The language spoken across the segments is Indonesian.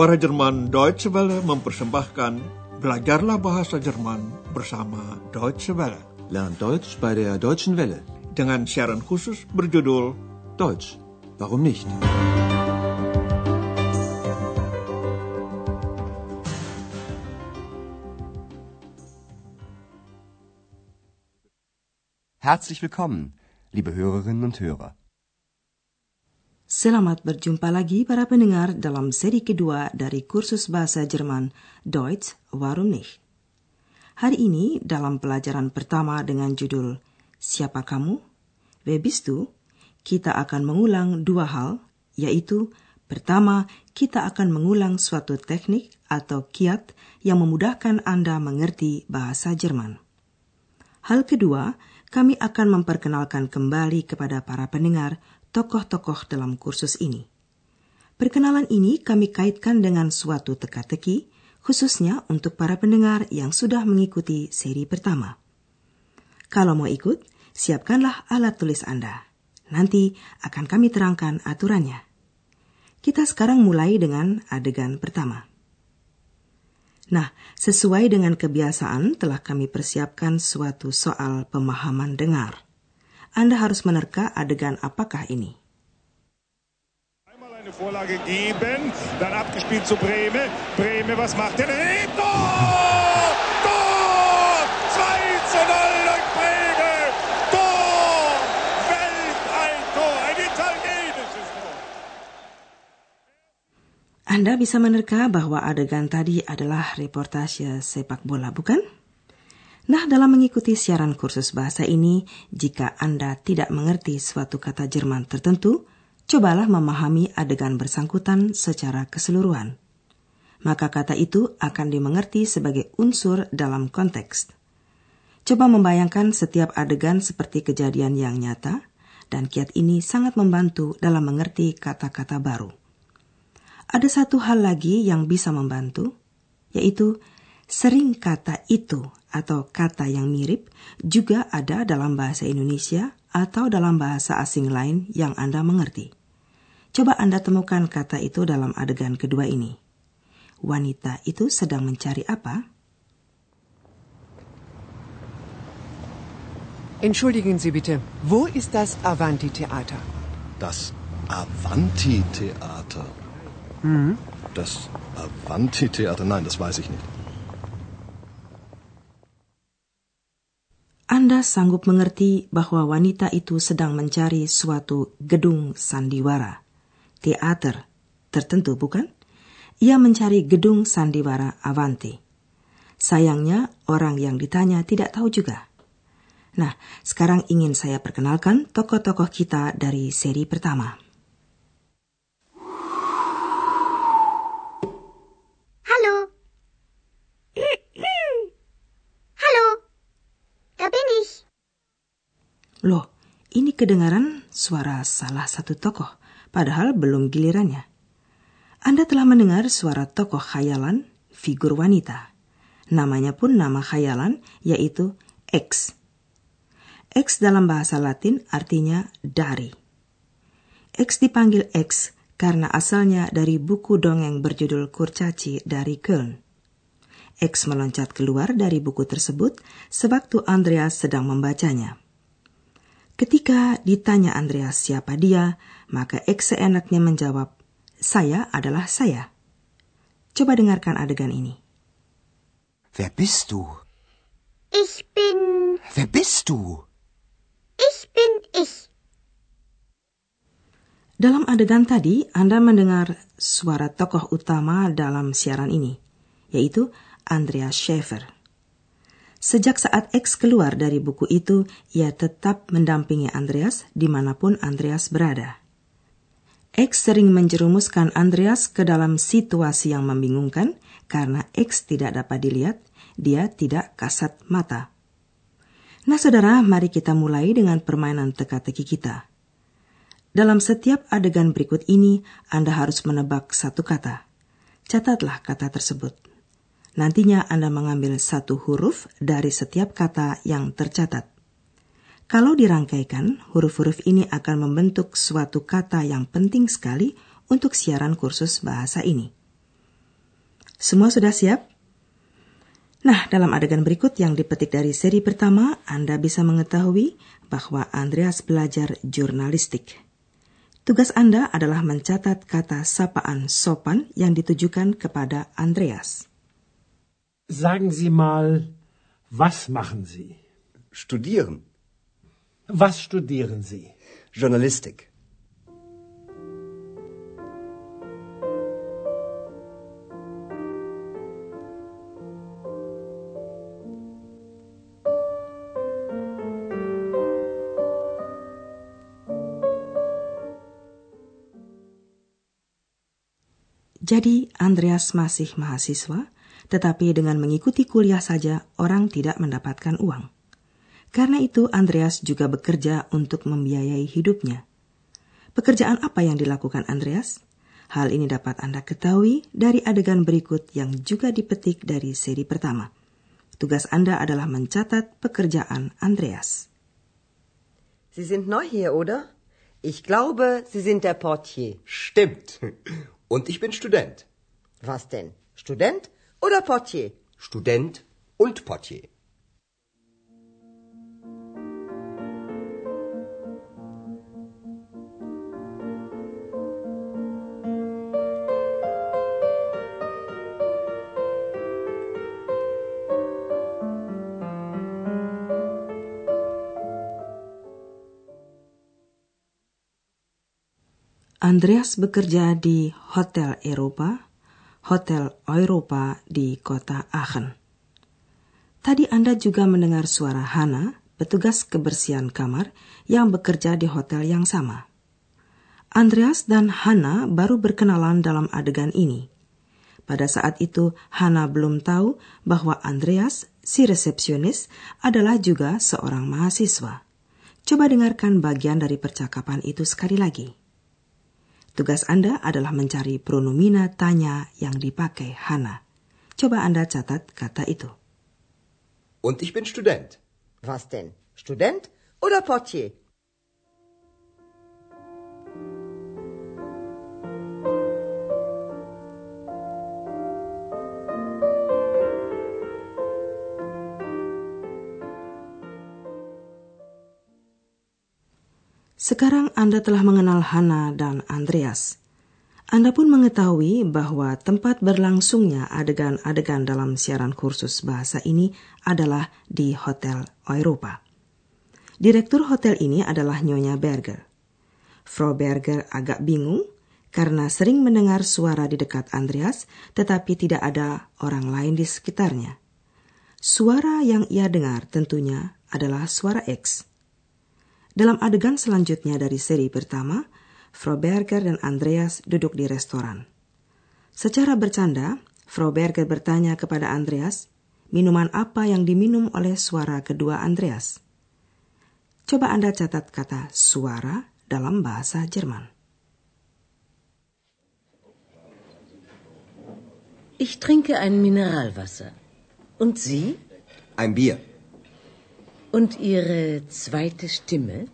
Suara Jerman Deutsche Welle mempersembahkan Belajarlah Bahasa Jerman bersama Deutsche Welle. Lernt Deutsch bei der Deutschen Welle. Dengan siaran khusus berjudul Deutsch, warum nicht? Herzlich willkommen, liebe Hörerinnen und Hörer. Selamat berjumpa lagi para pendengar dalam seri kedua dari kursus bahasa Jerman Deutsch Warum nicht? Hari ini dalam pelajaran pertama dengan judul Siapa kamu? Wer bist du? Kita akan mengulang dua hal, yaitu pertama, kita akan mengulang suatu teknik atau kiat yang memudahkan Anda mengerti bahasa Jerman. Hal kedua, kami akan memperkenalkan kembali kepada para pendengar tokoh-tokoh dalam kursus ini. Perkenalan ini kami kaitkan dengan suatu teka-teki, khususnya untuk para pendengar yang sudah mengikuti seri pertama. Kalau mau ikut, siapkanlah alat tulis Anda. Nanti akan kami terangkan aturannya. Kita sekarang mulai dengan adegan pertama. Nah, sesuai dengan kebiasaan telah kami persiapkan suatu soal pemahaman dengar. Anda harus menerka adegan apakah ini. Einmal eine Vorlage geben, dann abgespielt zu Breme. Breme, was macht er? Tor! Tor! 2 zu 0 durch Breme! Tor! Welteintor! Ein italienisches Tor! Anda bisa menerka bahwa adegan tadi adalah reportase sepak bola, bukan? Nah, dalam mengikuti siaran kursus bahasa ini, jika Anda tidak mengerti suatu kata Jerman tertentu, cobalah memahami adegan bersangkutan secara keseluruhan. Maka kata itu akan dimengerti sebagai unsur dalam konteks. Coba membayangkan setiap adegan seperti kejadian yang nyata, dan kiat ini sangat membantu dalam mengerti kata-kata baru. Ada satu hal lagi yang bisa membantu, yaitu sering kata itu atau kata yang mirip juga ada dalam bahasa Indonesia atau dalam bahasa asing lain yang Anda mengerti. Coba Anda temukan kata itu dalam adegan kedua ini. Wanita itu sedang mencari apa? Entschuldigen Sie bitte, wo ist das Avanti-Theater? Das Avanti-Theater. Das Avanti-Theater, nein, das weiß ich nicht. Anda sanggup mengerti bahwa wanita itu sedang mencari suatu gedung sandiwara, teater tertentu, bukan? Ia mencari gedung sandiwara Avanti. Sayangnya, orang yang ditanya tidak tahu juga. Nah, sekarang ingin saya perkenalkan tokoh-tokoh kita dari seri pertama. Hallo. Hallo. Da bin ich. Loh, ini kedengaran suara salah satu tokoh, padahal belum gilirannya. Anda telah mendengar suara tokoh khayalan, figur wanita. Namanya pun nama khayalan, yaitu X. X dalam bahasa Latin artinya dari. X dipanggil X karena asalnya dari buku dongeng berjudul Kurcaci dari Köln. X meloncat keluar dari buku tersebut sewaktu Andreas sedang membacanya. Ketika ditanya Andreas siapa dia, maka X seenaknya menjawab, "Saya adalah saya." Coba dengarkan adegan ini. Wer bist du? Ich bin. Wer bist du? Ich bin ich. Dalam adegan tadi, Anda mendengar suara tokoh utama dalam siaran ini, yaitu Andreas Schaefer. Sejak saat X keluar dari buku itu, ia tetap mendampingi Andreas di mana pun Andreas berada. X sering menjerumuskan Andreas ke dalam situasi yang membingungkan karena X tidak dapat dilihat, dia tidak kasat mata. Nah saudara, mari kita mulai dengan permainan teka-teki kita. Dalam setiap adegan berikut ini, Anda harus menebak satu kata. Catatlah kata tersebut. Nantinya Anda mengambil satu huruf dari setiap kata yang tercatat. Kalau dirangkaikan, huruf-huruf ini akan membentuk suatu kata yang penting sekali untuk siaran kursus bahasa ini. Semua sudah siap? Nah, dalam adegan berikut yang dipetik dari seri pertama, Anda bisa mengetahui bahwa Andreas belajar jurnalistik. Tugas Anda adalah mencatat kata sapaan sopan yang ditujukan kepada Andreas. Sagen Sie mal, was machen Sie? Studieren. Was studieren Sie? Journalistik. Jadi, Andreas masih mahasiswa, tetapi dengan mengikuti kuliah saja orang tidak mendapatkan uang. Karena itu, Andreas juga bekerja untuk membiayai hidupnya. Pekerjaan apa yang dilakukan Andreas? Hal ini dapat Anda ketahui dari adegan berikut yang juga dipetik dari seri pertama. Tugas Anda adalah mencatat pekerjaan Andreas. Sie sind neu hier, oder? Ich glaube, Sie sind der Portier. Stimmt. Und ich bin Student. Was denn? Student oder Portier? Student und Portier. Andreas bekerja di Hotel Eropa, Hotel Europa di kota Aachen. Tadi Anda juga mendengar suara Hana, petugas kebersihan kamar yang bekerja di hotel yang sama. Andreas dan Hana baru berkenalan dalam adegan ini. Pada saat itu, Hana belum tahu bahwa Andreas, si resepsionis, adalah juga seorang mahasiswa. Coba dengarkan bagian dari percakapan itu sekali lagi. Tugas Anda adalah mencari pronomina tanya yang dipakai Hana. Coba Anda catat kata itu. Und ich bin Student. Was denn? Student oder Portier? Sekarang Anda telah mengenal Hana dan Andreas. Anda pun mengetahui bahwa tempat berlangsungnya adegan-adegan dalam siaran kursus bahasa ini adalah di Hotel Europa. Direktur hotel ini adalah Nyonya Berger. Frau Berger agak bingung karena sering mendengar suara di dekat Andreas, tetapi tidak ada orang lain di sekitarnya. Suara yang ia dengar tentunya adalah suara X. Dalam adegan selanjutnya dari seri pertama, Frau Berger dan Andreas duduk di restoran. Secara bercanda, Frau Berger bertanya kepada Andreas, minuman apa yang diminum oleh suara kedua Andreas. Coba Anda catat kata suara dalam bahasa Jerman. Ich trinke ein Mineralwasser. Und Sie? Ein Bier. Und Ihre zweite Stimme?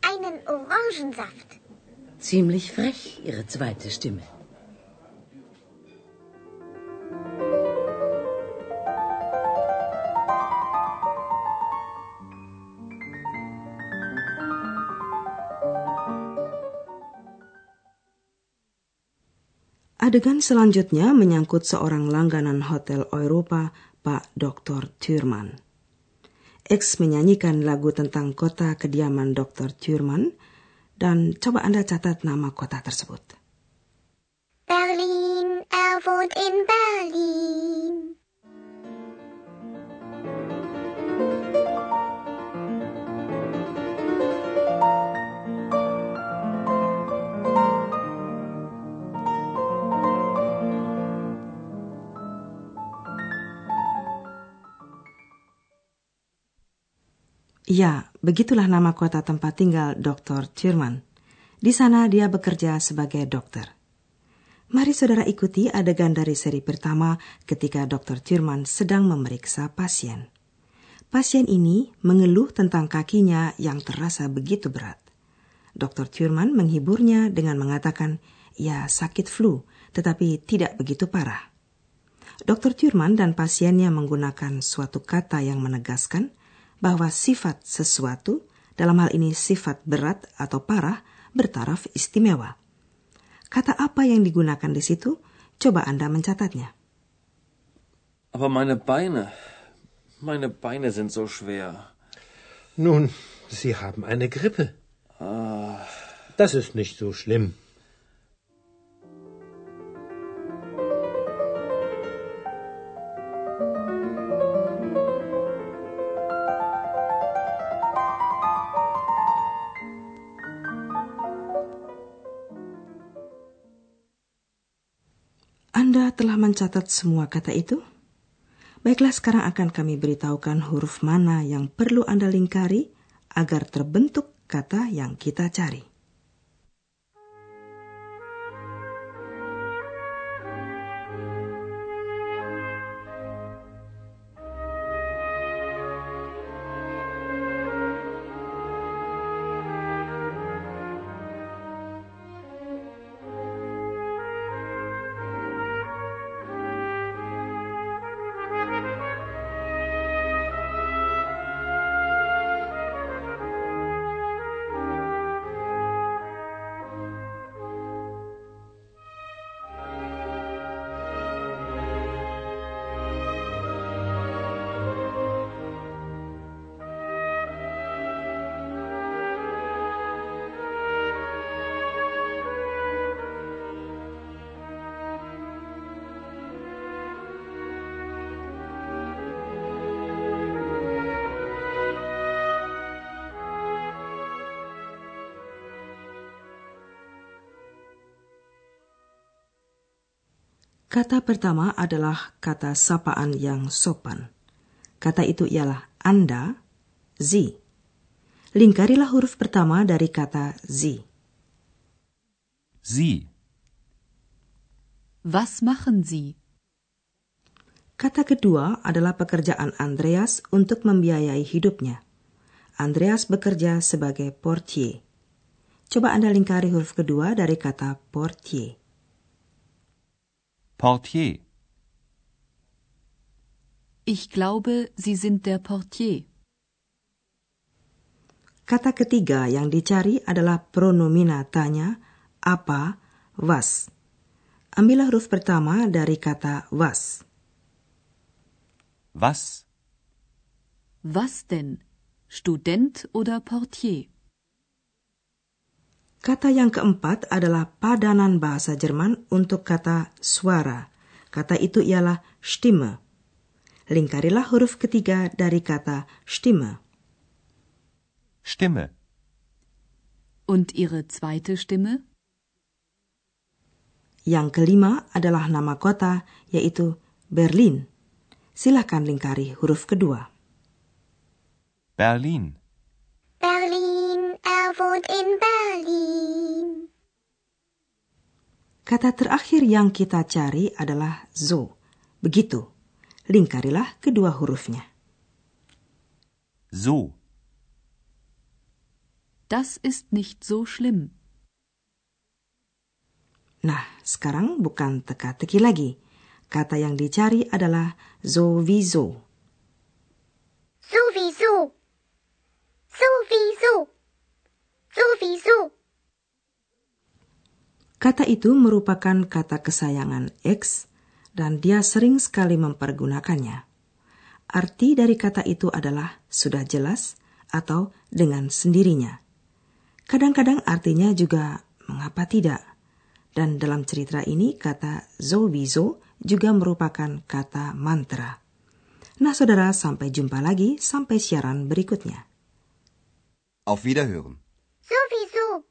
Einen Orangensaft. Ziemlich frech, Ihre zweite Stimme. Adegan selanjutnya menyangkut seorang langganan Hotel Europa, Pak Dr. Thurman. X menyanyikan lagu tentang kota kediaman Dr. Thurman, dan coba Anda catat nama kota tersebut. Berlin, er in Berlin. Ya, begitulah nama kota tempat tinggal Dr. Thurman. Di sana dia bekerja sebagai dokter. Mari saudara ikuti adegan dari seri pertama ketika Dr. Thurman sedang memeriksa pasien. Pasien ini mengeluh tentang kakinya yang terasa begitu berat. Dr. Thurman menghiburnya dengan mengatakan, ya sakit flu, tetapi tidak begitu parah. Dr. Thurman dan pasiennya menggunakan suatu kata yang menegaskan bahwa sifat sesuatu, dalam hal ini sifat berat atau parah, bertaraf istimewa. Kata apa yang digunakan di situ? Coba Anda mencatatnya. Aber meine Beine, meine Beine sind so schwer. Nun, Sie haben eine Grippe. Ah, Das ist nicht so schlimm. Telah mencatat semua kata itu? Baiklah, sekarang akan kami beritahukan huruf mana yang perlu Anda lingkari agar terbentuk kata yang kita cari. Kata pertama adalah kata sapaan yang sopan. Kata itu ialah Anda, Sie. Lingkarilah huruf pertama dari kata Sie. Sie. Was machen Sie? Kata kedua adalah pekerjaan Andreas untuk membiayai hidupnya. Andreas bekerja sebagai portier. Coba Anda lingkari huruf kedua dari kata portier. Portier. Ich glaube, Sie sind der Portier. Kata ketiga yang dicari adalah pronomina tanya, apa, was. Ambillah huruf pertama dari kata was. Was? Was denn? Student oder Portier? Kata yang keempat adalah padanan bahasa Jerman untuk kata suara. Kata itu ialah Stimme. Lingkarilah huruf ketiga dari kata Stimme. Stimme. Und Ihre zweite Stimme? Yang kelima adalah nama kota, yaitu Berlin. Silakan lingkari huruf kedua. Berlin. Berlin, er wohnt in Berlin. Kata terakhir yang kita cari adalah so. Begitu. Lingkarilah kedua hurufnya. So. Das ist nicht so schlimm. Nah, sekarang bukan teka-teki lagi. Kata yang dicari adalah. Sowieso. Sowieso. Sowieso. Kata itu merupakan kata kesayangan X dan dia sering sekali mempergunakannya. Arti dari kata itu adalah sudah jelas atau dengan sendirinya. Kadang-kadang artinya juga mengapa tidak. Dan dalam cerita ini kata sowieso juga merupakan kata mantra. Nah saudara, sampai jumpa lagi sampai siaran berikutnya. Auf Wiederhören. Sowieso.